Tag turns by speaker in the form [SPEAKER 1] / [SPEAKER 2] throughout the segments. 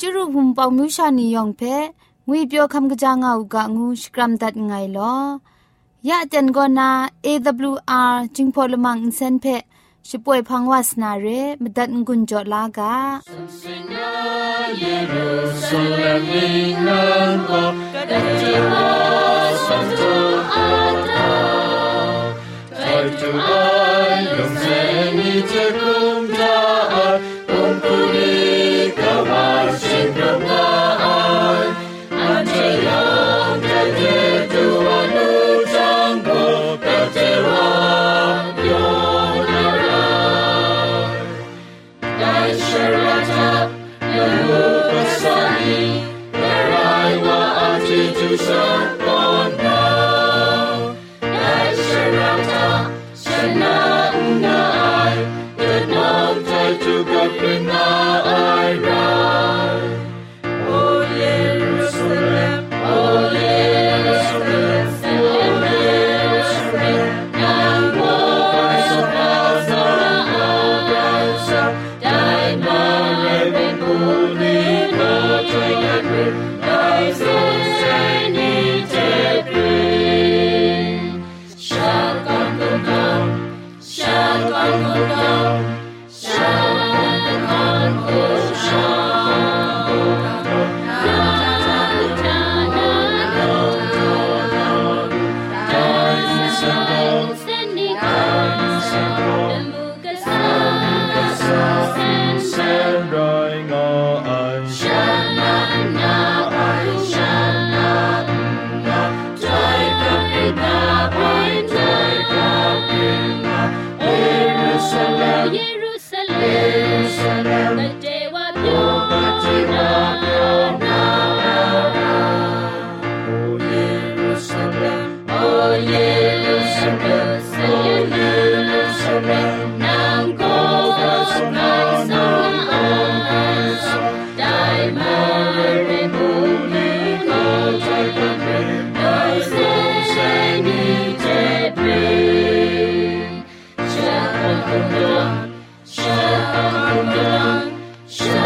[SPEAKER 1] จุรุภุมปองมิวชานียองเพงวยเปียวคำกะจางอูกะงูสกรัมดัดไงลอยะจันกอนา AWR จิงพอลมังอินเซนเพช่วยพังวาสนาเรมดัดงุนจอลากาเยรูซาเล็มนินันโกกะเดจิมาสันโตอาตาไทตูไอลงเซนิเจคุมจาอุมปุริ Shoot.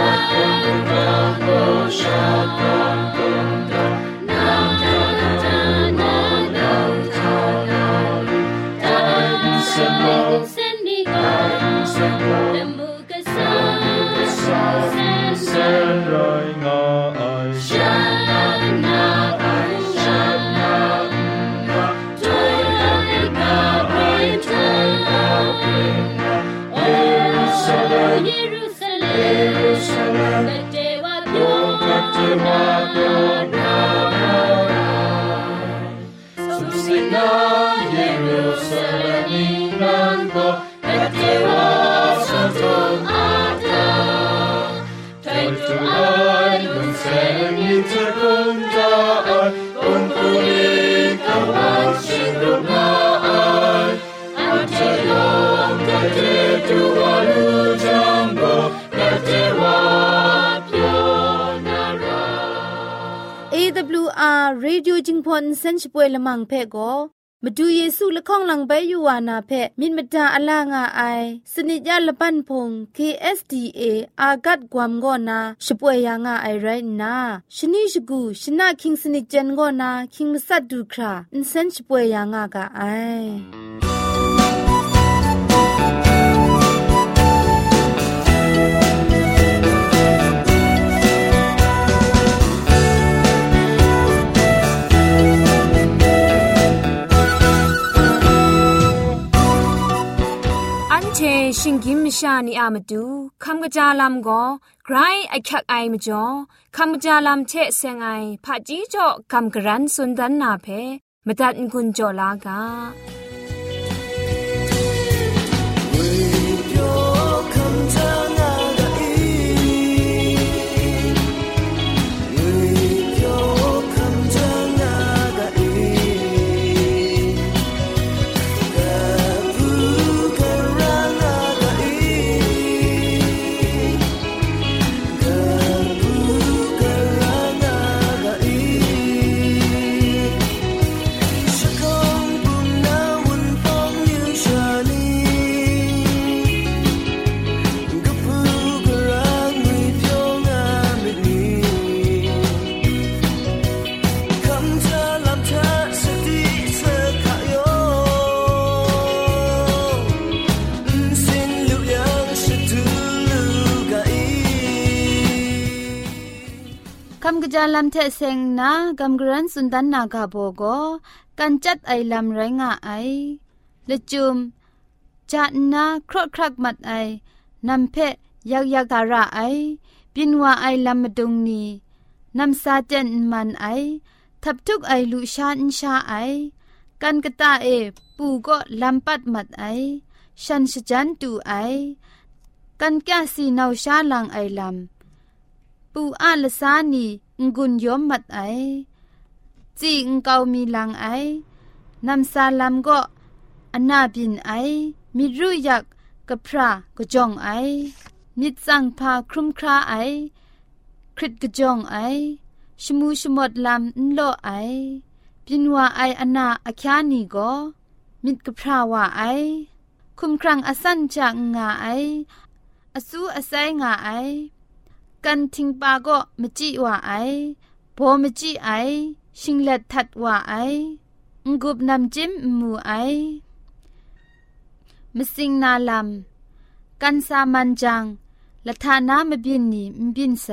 [SPEAKER 1] อารีดิวจิงพอนเซนช่วยละมังเพ่ก็มาดูเยซูละข้องหลังไปอยู่วานาเพ่มินมดาอลางาไอ สนิยาละปันพง KSDA อากัดกวามก็นาช่วยยางาไอไรนาชนิชกูชนะคิงสนิจันก็นาคิงมัสัดดูคราอินเซนช่วยยางากาไอ เช
[SPEAKER 2] ชิงกิมชานีอามาดูคำกระจาลำก็ใครไอคักไอมาจ่อคำกระจาลำเชเซงไอผาจีจ่อคำกระรันสุนดันนาเพมาตัดกุญจ่อลากาำ
[SPEAKER 3] กะจาลัมเทเซงนากัมกรันสุนดันนากาโบโกกันจัดไอลัมไรงะไอละจุมจะนาครอครักมัดไอนำเพะยักยักการะไอปินว่าไอลัมมดุงนีนำซาเจนมันไอ ทับทุกไอลุชาอินชาไอ กันกะตาเอปูก็ลัมปัดมัดไอ ฉันสจันตูไอ กันแกสีนาวชาลังไอลัม ปูอาละสานีงุนยอมมัดไอจีงเกามีลังไอนำซาลัมก็อนาบินไอมิรุยักกะพระกะจองไอมิดสังพาครุมคราไอ คริตกะจองไอ ชมูชมดลำนโลไอ ปินว่าไออนาอาคานีก็มิดกะพราวาไอ คุมครังอสันจากงาไออสูอาศัยงาไอ กันทิงปาก็มจิว่าไอโบมจิไอ ชิงเล็ดทัดว่าไองกุบนำจิ้มมูไอมสิงนาลำกันสามันจังละทานามบินนีมบินไซ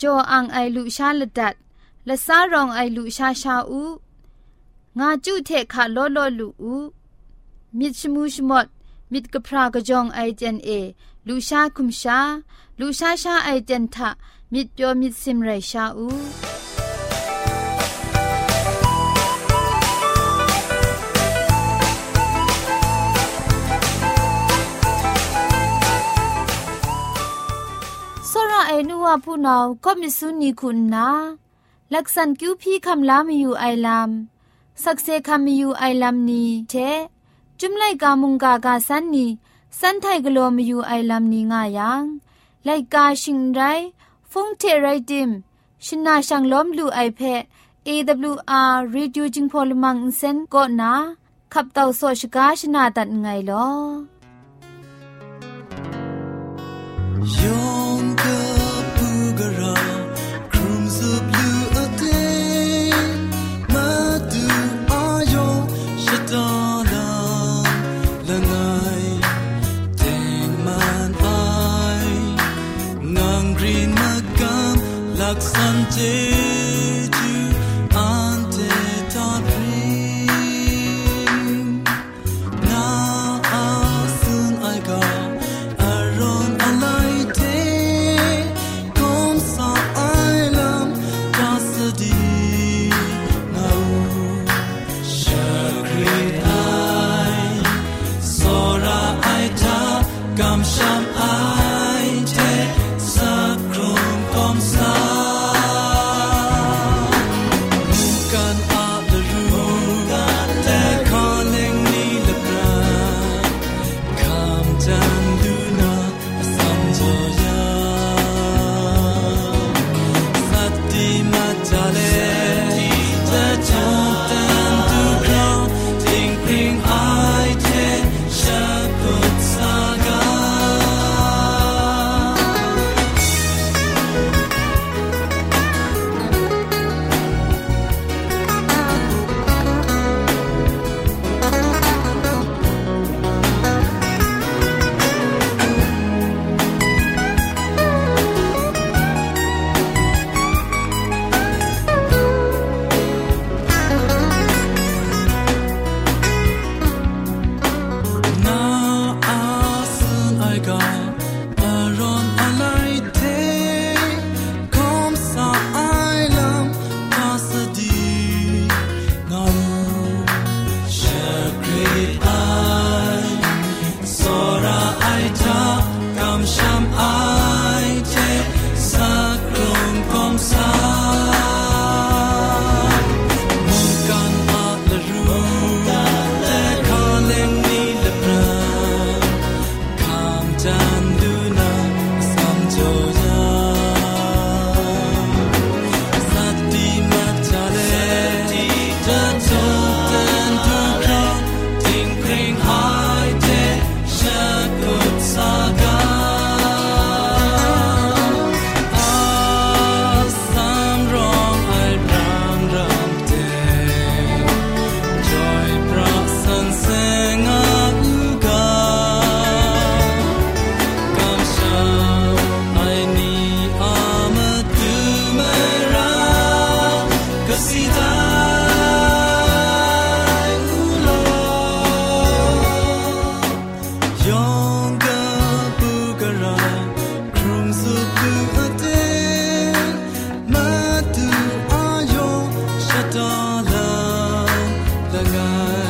[SPEAKER 3] จออังไอลุชาละดัดละสารองไอลุชาชาอูงาจุเทคาโลโลลูอูมิดชมูชมดมิดกะพรากะจองไอเจนเอลูชาคุมชา လူရှားရှားအိုက်တန်ထမြစ်ပြောမြစ်စင်ရရှာဦးဆောရအေနူဝဖူနောကောမစ်ဆူနီခုနာลักษันคิวพี่คำลามีอยู่ไอลามสักเซคำมีอยู่ไอลามนี้เทจุมไลกามุงกากาสันนี้สันไทกลัวมีอยู่ไอลามนี้ง่ายัง ไลกาชิงไรฟงเทไรดิมชนาชังล้อมลูไอเพ AWR Reducing Polymer Insen ก็นะขับเต่าโซชกาชนาตัดไงลอ
[SPEAKER 1] dark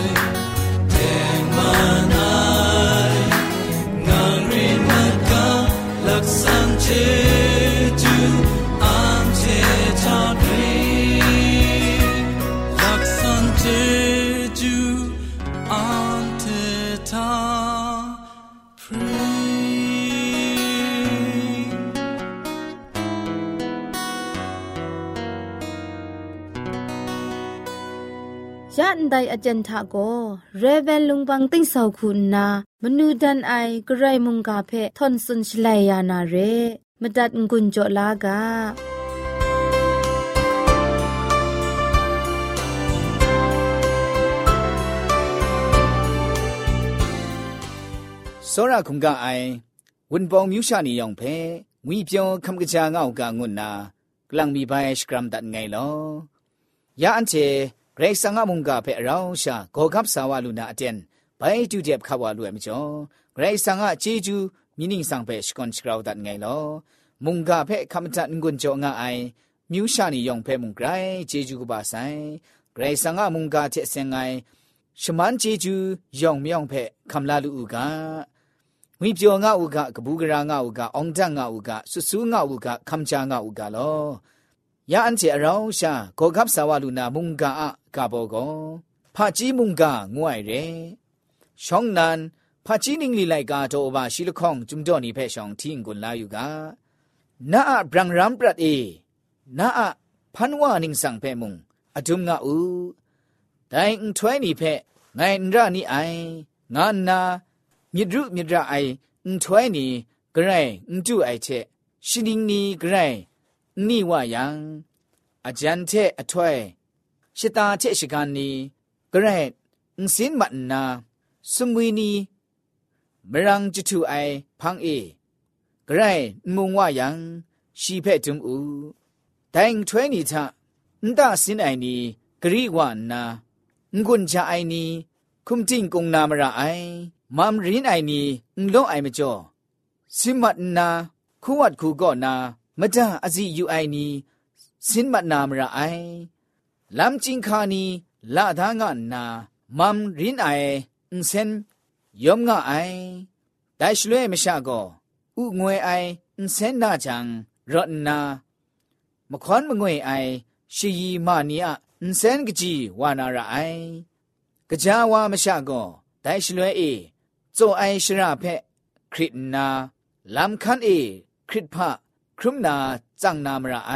[SPEAKER 1] time. ไดอาจารย์ทะโกเรเวนลุงบังติ้งเสาคุณนามนูดันไอกระไรมุงกาเพทอนสุนชลัยยานาเรมดัดงุนจลากา
[SPEAKER 4] စောရခုံကအိုင်ဝန်ပောင်မြူရှာနေရောင်ဖဲငွေပြောင်းခမ်ကကြာငောက်ကငွတ်နာကလန်မီဘိုင်စကရမ်ဒတ်ငိုင်လောရာအန်ချေ ရေဆန်ငါမုန်ကဖဲရောင်းရှာဂေါ်ကပ်ဆာဝလူနာအတန်ဘိုင်တူတဲ့ခါဝလူအမကျော်ဂရေဆန်ငါချေကျူမြင်းင်းဆောင်ဖဲရှကွန်စကရောဒတ်ငိုင်လောမုန်ကဖဲခမတန်ငွန်ကျော်ငါအိုင်မြူးရှာနေယောင်ဖဲမုန်ဂရိုင်ချေကျူကပါဆိုင်ဂရေဆန်ငါမုန်ကချက်စင်ငိုင်ရှမန်ချေကျူယောင်မြောင်ဖဲခမလာလူဦးကဝိပြောငါဦးကကပူးကရာငါဦးကအောင်တန်ငါဦးကဆူဆူငါဦးကခမချာငါဦးကလော ရာအန်ချေအရောင်းရှာဂေါကပ်ဆာဝလူနာမုန်ကာအကဘောကောဖာကြီးမုန်ကာငွိုင်ရဲရှောင်းနန်ဖာကြီးနင်းလီလိုက်ကတော့ဘာရှိလခေါင်ဂျုံတော့နိဖဲရှောင်းထင်းကိုလာယူကနာအဘရန်ရမ်ပရတ်အေနာအဖန်ဝါနင်းဆောင်ဖဲမုန်အဒုံငါဥတိုင်ထွဲနိဖဲငိုင်ရနိအိုင်ငါနာမြစ်ရုမြစ်ရအိုင်ထွဲနိဂရိုင်ဥတုအိုင်ချက်ရှင်နင်းနီဂရိုင် 逆外阳，阿将切阿退，是大切是干尼，个人唔信物呐，是为你没让这处爱胖诶，个人唔外阳，西北中午，但吹你差，唔大信爱你，个人话呐，唔管 cha 爱你，空进公那么热爱，妈唔认爱你，唔拢爱么着，信物呐，苦 wat 苦个呐。 မဒအစီယူအိုင်နီစင်မနာမရအိုင်လမ်ချင်းခါနီလာဒါငါနာမမ်ရင်အိုင်အင်းစင်ယုံငါအိုင်ဒိုင်ရှလွဲမရှာကောဥငွေအိုင်အင်းစင်နာချံရတ်နာမခွန်မငွေအိုင်ရှီယီမနီအအင်းစင်ကကြီးဝါနာရအိုင်ကြာဝါမရှာကောဒိုင်ရှလွဲအေဇုံအိုင်ရှရာဖက်ခရစ်နာလမ်ခန်အေခရစ်ဖာ ครุมนาจังนามระไอ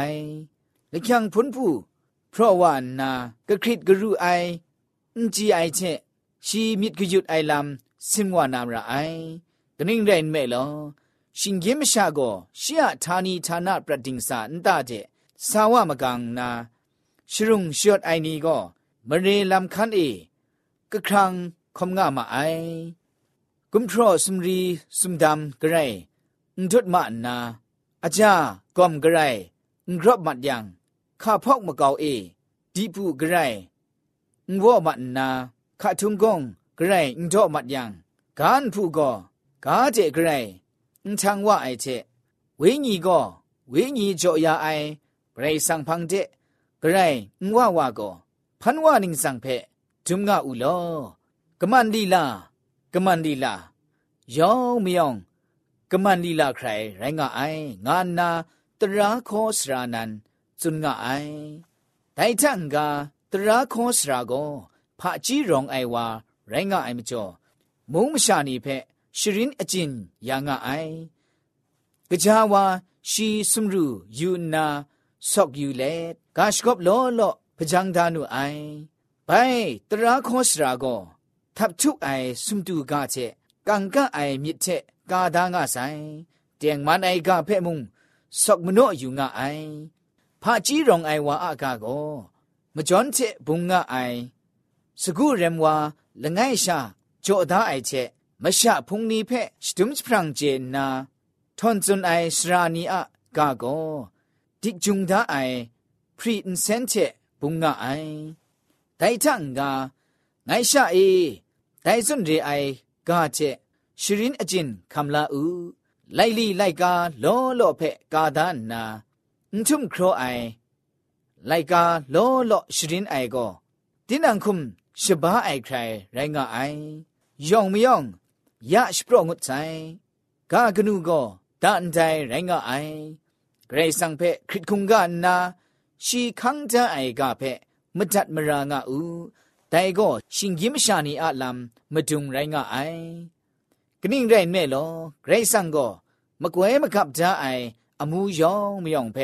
[SPEAKER 4] และยังพ้นผู้เพราะว่านากระคริดกระรูไออุจีไอเชชีมิดกยุดไอลำสิมวานามระไอกนิ่งเรนเมลอชิงเยมชาโกเชียธานีธานาประดิงสาอันตาเจสาวามกังนาชรุงชดไอนี้ก็มเรลำคันเอกะครังคมงามาไอกุมทรอสมรีสุมดำกระไรอุดมานา อาจากอมกระไรกรบมัดยังข้าพอกมะเกาเอดีปูกระไรว่มัดนาข้าทุงกงกระไรดอมัดยังการผู้ก่อกาเจกระไรช่างว่าไอเจเวญีก่อเวญีจ่อยาไอไรสังพังเจกระไรว่าว่าก่อพันว่านิงสังเพจุมงาอุลอกมันดีลากมันดีลาယောင်မယောင် ကမန်လီလာခရိုင်ရိုင်းကအိုင်ငါနာတရာခောစရာနန်ဇွန်ကအိုင်ဒိုင်တန်ကတရာခောစရာကိုဖာကြီးရောင်အိုင်ဝါရိုင်းကအိုင်မကျော်မုံမရှာနေဖက်ရှရင်အကျင်ယာငါအိုင်ကြာဝါရှီစမရူယူနာဆော့ကယူလက်ဂါရှ်ကော့လောလော့ပကြံဒါနုအိုင်ဘိုင်တရာခောစရာကိုထပ်ချုအိုင်စွမ်တူကချက်ကန်ကအိုင်မြစ်ချက် โลพจังดานุไอไปตราโคสราโกาเจกังาดางะไซเตียงมันไอกาเพ่มุงสอกมโนอยู่งะไอพาจีรองไอวาอากาโกมจอนเจบุงงะไอสกุเรมวาละไงชาจ่อดาไอเจมะชะพุงนีเพ่สตุมสพรังเจนาทอนจุนไอสรานีอะกาโกดิกจุงดาไอพรีอินเซนเจบุงงะไอไดทังกาไงชาเอไดซุนเรไอกาเจ ชรินอจินคำลาอูไลลีไลกาล้อล้อเพกาดานนาอุทุมครอไอไลกาล้อล้อชรินไอโก็ดินังคุมชบาไอใครไรงาไอยองมยองยะสปรงุดใจกากนูก็ดานใจไรงาไอเกรซังเพคริตคุงกานนาชีคังจะไอกาเพมจัดมรางาอูแต่ก็ชิงยิมชานีอาลัมมาดุงไรงาไอ กนิ่งไรแม่ลอเกรซังก็มะกวยมะกับจาไออมูยองมยองเพ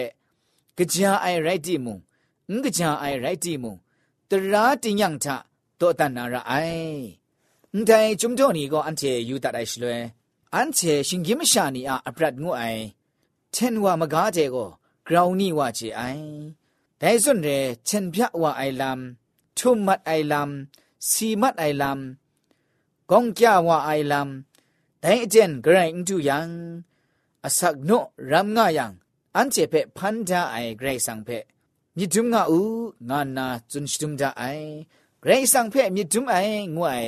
[SPEAKER 4] กะจาไอไรติมุงกะจาไอไรติมุตราติยังทะโตตันนาระไอအန်တိုင်ဂျုံတိုနီကိုအန်ချေယူတတ်အိုင်ရှလွဲအန်ချေရှင်ဂိမရှာနီအာအပရတ်ငုအိုင်ချန်ဝါမကားတဲ့ကိုဂရောင်နီဝါချေအိုင်ဒိုင်စွန်ရဲချန်ပြဝါအိုင်လမ်ထုမတ်အိုင်လမ်စီမတ်အိုင်လမ်ဂုံကြဝါအိုင်လမ် ဒိုင်အကျန်ဂရိုင်းတူယံအစက်နိုရမ်ငါယံအန်ချေဖဲဖန်ဒါအိုင်ဂရိုင်းဆောင်ဖဲမြစ်ဒုံငါဥငါနာဇွန်စတုံဒါအိုင်ဂရိုင်းဆောင်ဖဲမြစ်ဒုံအိုင်ငွိုင်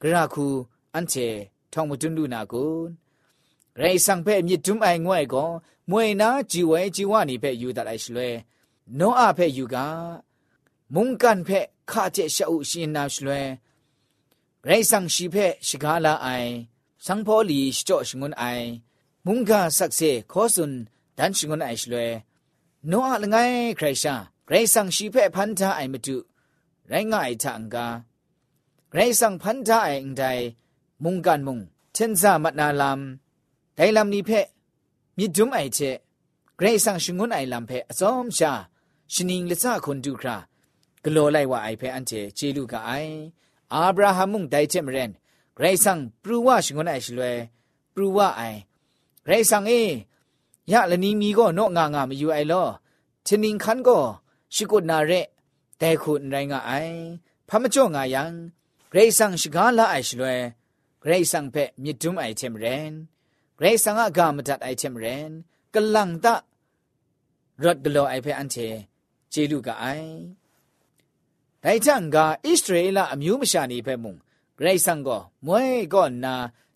[SPEAKER 4] ဂရာခုအန်ချေထောင်မတွန်းလူနာကိုဂရိုင်းဆောင်ဖဲမြစ်ဒုံအိုင်ငွိုင်ကိုမွေနာជីဝဲជីဝနီဖဲယူတတ်အိုင်ရှလွဲနောအဖဲယူကမုန်ကန်ဖဲခါကျဲရှအုရှင်နာရှလွဲဂရိုင်းဆောင်ရှိဖဲရှကာလာအိုင် สังพอลีชจ่อชงุนไอ มุงกาสักเซขอสุนดันชงุนไอชลวยโนอะละไงใครชาไกรสังชีเพพันธะไอมตุไรง่ายทังกาไรสังพันธะไออิงไดมุงกันมุงเชนซามัดนาลามไดลามนี้เพมีดุมไอเชไกรสังชงุนไอลามเพอซอมชาชนิงลิซาคนดูครากลัวไลว่าไอเพอันเจเจลูกาไออาบราฮัมมุงไดเจมเรน ရိုင်ဆန်ပရူဝရှငွန်းအရှိလွယ်ပရူဝအိုင်ရိုင်ဆန်အေးရလနီမီကောနော့ငါငါမယူအိုင်လောချင်နင်းခန်ကောရှိကုနာရဲတဲခုန်ရိုင်းငါအိုင်ဖမကြော့ငါယံဂရိတ်ဆန်ရှိကားလာအိုင်ရှိလွယ်ဂရိတ်ဆန်ဖက်မြစ်တွုံးအိုင်ချင်ရန်ဂရိတ်ဆန်ကအကမတတ်အိုင်ချင်ရန်ကလန်တရတ်ဒလောအိုင်ဖက်အန်ချေဂျေလူကအိုင်ဒိုင်ချန်ကအစ္စရေလအမျိုးမရှာနေဖက်မုံ ไรสังก็มวยก่อนนา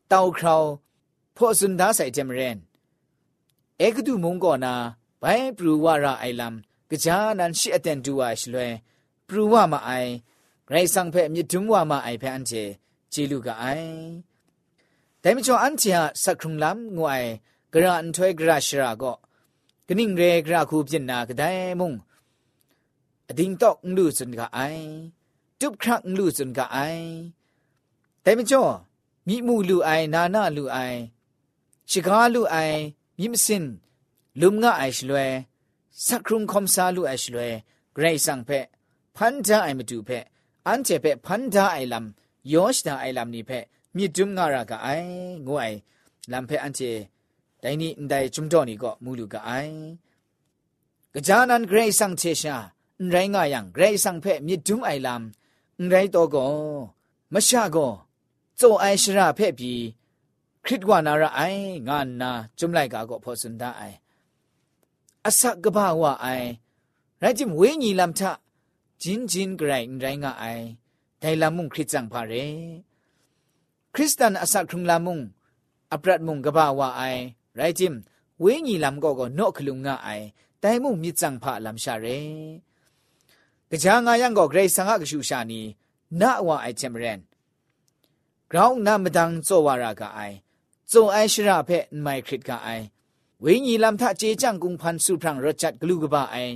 [SPEAKER 4] เตาคราวพอสุนทาใส่เจมเรนเอกดูมงก่อนนาไปปรูวาราไอลำกะจานันชิอเตนดูวาชลวยปรูวามาไอไรสังเพมิดุมวามาไอเพอันเจจีลูกไอแต่ไม่ชออันเจสักครุงลำงวยกระอันถวยกระชราก็กนิ่งเรกระคูเปนนากะได้มุงอดิงตอกลูสุนกะไอจุบครักลูสุนกะไอ แต่ไม่จ่อมีมูลูไอนานาลูไอชิกาลูไอมีมสินลุมงาไอชลวยสักครุมคอมซาลูไอชลวยเกรซังเพพันธะไอมาดูเพอันเจเพพันธะไอลำยอชดาไอลำนี่เพมีจุมงารากไองูไอลำเพอันเจไดนี่ไดจุมดอนี่ก็มูลูกไอกะจานันเกรซังเชชาไรง่ายังเกรซังเพมีจุมไอลำไรตโกมะชะโก ဇုံအိုင်ရှရာဖဲ့ပြီးခရစ်ဝနာရအိုင်ငါနာจุမ်လိုက်ကာကိုဖောစန်တာအိုင်အစကဘာဝအိုင်ရာဂျင်ဝေညီလမ်ထဂျင်ဂျင်ဂရိုင်းရိုင်းငါအိုင်ဒိုင်လာမုန်ခရစ်ဇန်ဖာရဲခရစ်စတန်အစခုံလာမုန်အပရတ်မုန်ကဘာဝအိုင်ရာဂျင်ဝေညီလမ်ကိုကိုနော့ခလုံငါအိုင်တိုင်မုန်မြစ်ဇန်ဖာလမ်ရှာရဲကကြားငါယံကိုဂရိတ်ဆန်ကကရှူရှာနီနာဝအိုင်ချင်မရန် ground နာမဒန်ဇောဝရာကအိုင်ဇုံအိုင်ရှိရာဖက်မိုင်ခရစ်ကအိုင်ဝိညာဉ်လမ်ထခြေချန်ကုံဖန်စုဖရန်ရချတ်ဂလူကပါအိုင်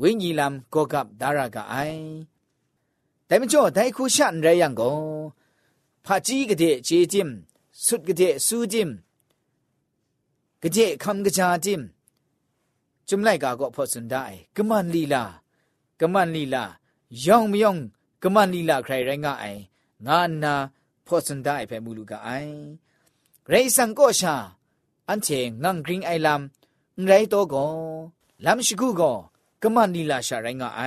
[SPEAKER 4] ဝိညာဉ်လမ်ကောကပ်ဒါရာကအိုင်တိုင်မကျော်တိုင်ခုရှန်ရယံကိုဖာကြီးကတဲ့ခြေကျင်းสุดกะเจสูจิมกะเจคำกะจาจิมจุมไลกาก็พอสุนได้กะมันลีลากะมันลีลาย่องมย่องกะมันลีลาใครไรงาไองานนา พอสันได้ไปมูลูกไอไรสังก็ชาอันเชงังกริงไอลำไรโตก็ลำชิกูก็กมันนีลาชาไรงาไอ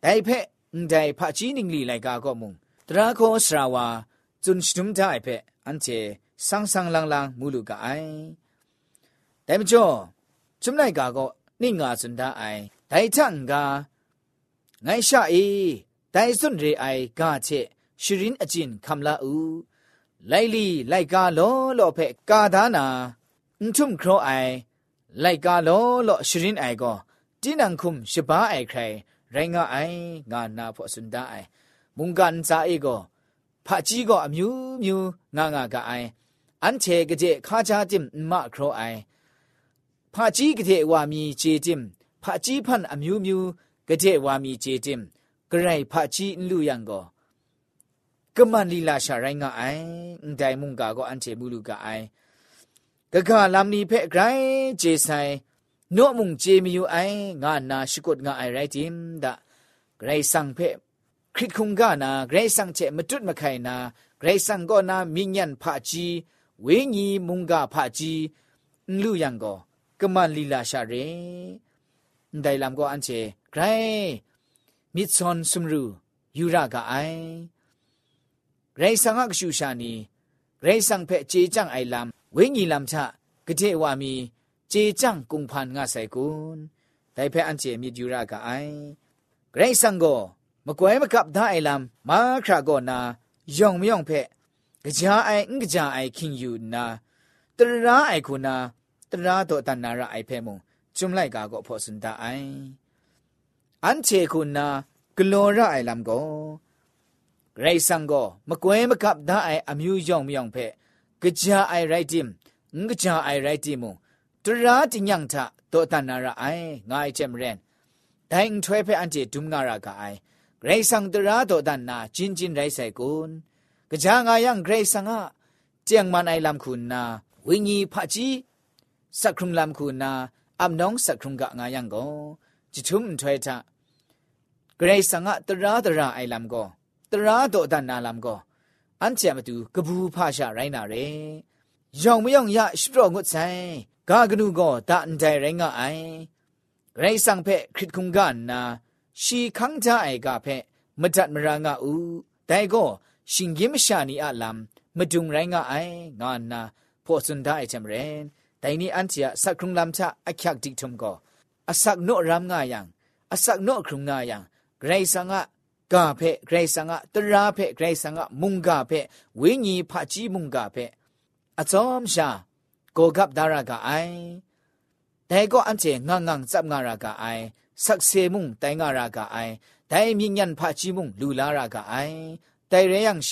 [SPEAKER 4] แต่เพะแต่พระจีนิงลีไลกาก็มุงตราโคสราวาจุนชุมได้เพะอันเชสังสังลังลังมูลูกไอแต่ไม่จ่อจุมไลกาก็นิ่งาสุนได้ไอแต่ช่างกาไงชาอีแต่สุนเรไอกาเช ရှရင်အကျင်ခမ်လာဥလိုက်လီလိုက်ကားလောလောဖက်ကာဒါနာအွန်းထုံခရောအိုင်လိုက်ကားလောလောရှရင်အိုင်ကောတင်းနံခုမ်ရှပါအိုင်ခိုင်ရိုင်းငါအိုင်ငါနာဖို့စွန်ဒအိုင်မုန်ကန်စာအေကောဖာကြီးကောအမျိုးမျိုးငါငါကအိုင်အန်ချေကတဲ့ခါချာတင်မခရောအိုင်ဖာကြီးကတဲ့ဝါမီချေတင်ဖာကြီးဖန်အမျိုးမျိုးကတဲ့ဝါမီချေတင်ဂရိုင်ဖာကြီးလူယံကော ကမန်လီလာရှာရိုင်းကအိုင်ဒိုင်မုန်ကာကိုအန်ချေဘူးလူကအိုင်ကကလမ်နီဖဲ့ဂရိုင်းဂျေဆိုင်နော့မုန်ဂျေမီယူအိုင်ငါနာရှိကုတ်ငါအိုင်ရိုက်တင်ဒါဂရိတ်ဆန်ဖဲ့ခရစ်ခုံကနာဂရိတ်ဆန်ချေမတွတ်မခိုင်နာဂရိတ်ဆန်ကောနာမိညန်ဖာကြီးဝေငီမုန်ကာဖာကြီးလူယံကောကမန်လီလာရှာရဲဒိုင်လမ်ကောအန်ချေဂရိုင်းမစ်ဆွန်ဆွမ်ရူယူရာကအိုင် ရိုင်ဆန်ကရှူရှာနီရိုင်ဆန်ဖက်ခြေကြန့်အိုင်လမ်ဝိညာဉ်လမ်ချကတိဝါမီခြေကြန့်ကုံဖန်ငါဆိုင်ကွန်းတိုင်ဖက်အန်ချေမြစ်ယူရကအိုင်ရိုင်ဆန်ကိုမကွဲမကပ်သားအိုင်လမ်မာခရာကောနာယုံမယုံဖက်ကြာအိုင်ငကြာအိုင်ခင်ယူနာတရာအိုင်ခုနာတရာတော့တန်နာရအိုင်ဖဲမုံจุมไลกาก็พอสุนตาไออันเชคุณนากลอระไอลัมโก ရိုက်ဆန်ကိုမကွဲမကပ်ဒါအိုင်အမျိုးယောင်မြောင်ဖဲကြာအိုင်ရိုက်တင်ငကြာအိုင်ရိုက်တင်မတရာတင်ညံတာတောတနာရအိုင်ငါအချက်မရန်ဒိုင်ထွဲဖဲအန်တီဒုမနာရကအိုင်ရိုက်ဆန်တရာတောတနာဂျင်ဂျင်ရိုက်ဆိုင်ကွန်ကြာငါယံရိုက်ဆန်ငါจียงมันไอลำคุณนาวิญญีพะจีสักครุงลำคุณนาอับน้องสักครุงกะงายังก็จิชุมถอยทะเกรสังะตระตระไอลำก็ တရာတော့အတနာလာမကောအန်ချာမတူကဘူးဖရှာရိုင်းနာရဲယောင်မယောင်ရရှိတော့ငုတ်ဆိုင်ဂါကနုကောတန်တိုင်ရိုင်းကအိုင်ဂရိတ်ဆောင်ဖက်ခရစ်ကုံကနာရှီခန်းကြအိုင်ကဖက်မတတ်မရငါဥဒိုင်ကောရှင်ဂိမရှာနီအလမ်မဒုံရိုင်းကအိုင်ငါနာပေါ်စွန်ဒိုင်ချမ်ရဲဒိုင်နီအန်ချာစက်ခုံလမ်ချအခက်တိထုံကောအစက်နော့ရမ်ငါယံအစက်နော့ခုံငါယံဂရိတ်ဆောင်က กาเพไกรสังะตราเพไกรสังะมุงกาเพวิญีผาจีมุงกาเพอะจอมชาโกกับดารากาไอแต่ก็อันเจงังงังจับงารากาไอสักเซมุงไตงารากาไอแต่มีญญผาจีมุงลูลารากาไอแต่เรยังเช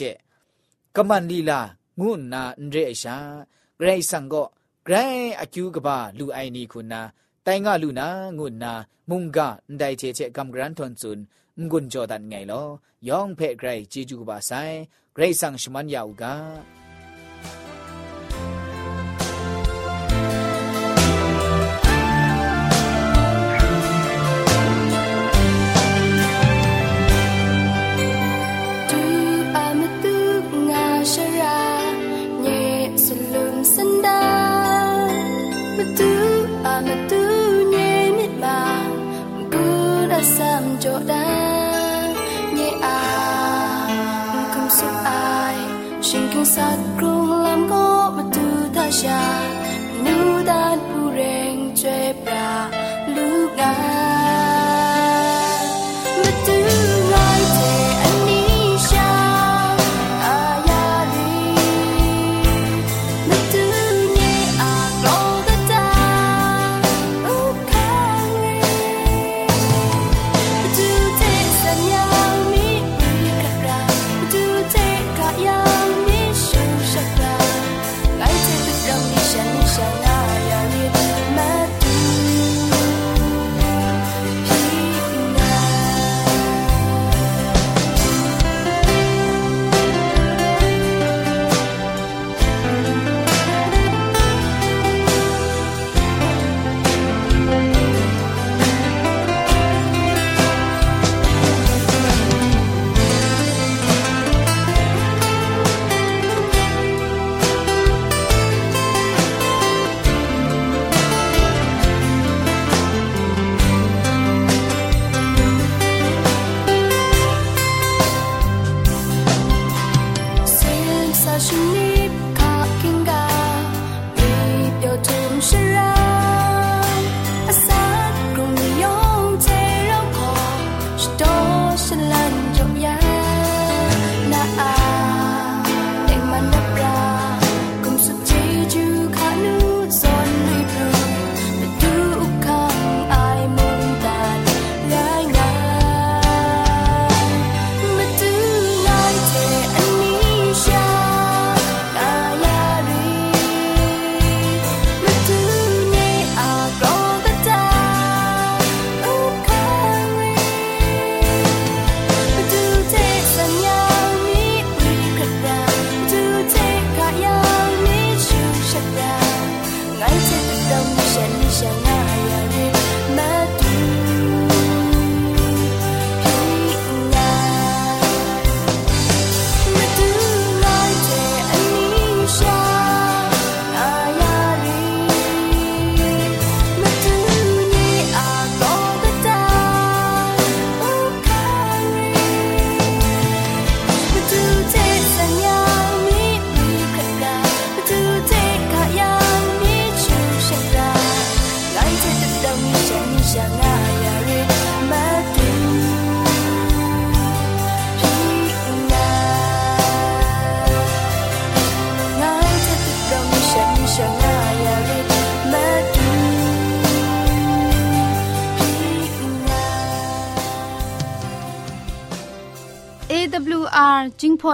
[SPEAKER 4] กมันลีลางุนนาเรชาไกรสังก็ไกรอคิวกบาลูไอนีคุณนา တိုင်ကလူနာငုနာမုန်ကဒိုင်ချေချေကမ်ဂရန်ထွန်ဇွန်ငွန်းကြောဒန်ငိုင်လောယောင်ဖဲ့ဂရိုက်ဂျီဂျူဘာဆိုင်ဂရိတ်ဆန်ရှမန်ယောက်က สักกรุงลำโกมาดูตาชานูดานผู้เร่
[SPEAKER 3] งเจ็บ 是你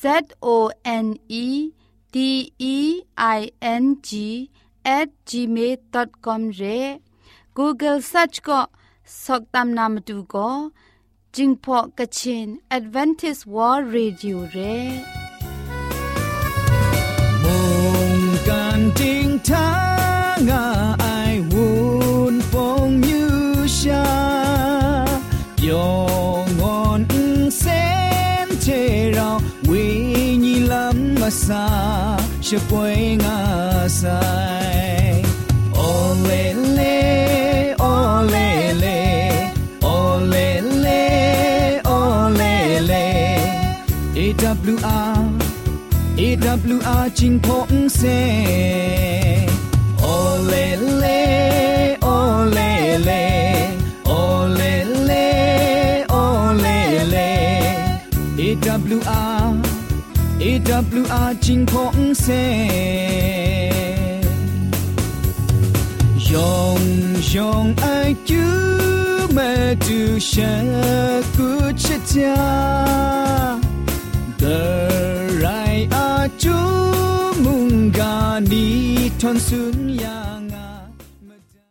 [SPEAKER 3] Z O N E D E I N G at @gmail.com ရဲ Google search ก็สกตามนามดูก็จิงพอกะชิน Advantage World Radio เร่
[SPEAKER 4] sa she poing asai olele olele olele olele le. ewr jing pong se 阿金空塞，永永爱救美主神古切家，的来阿主蒙嘎尼团孙呀。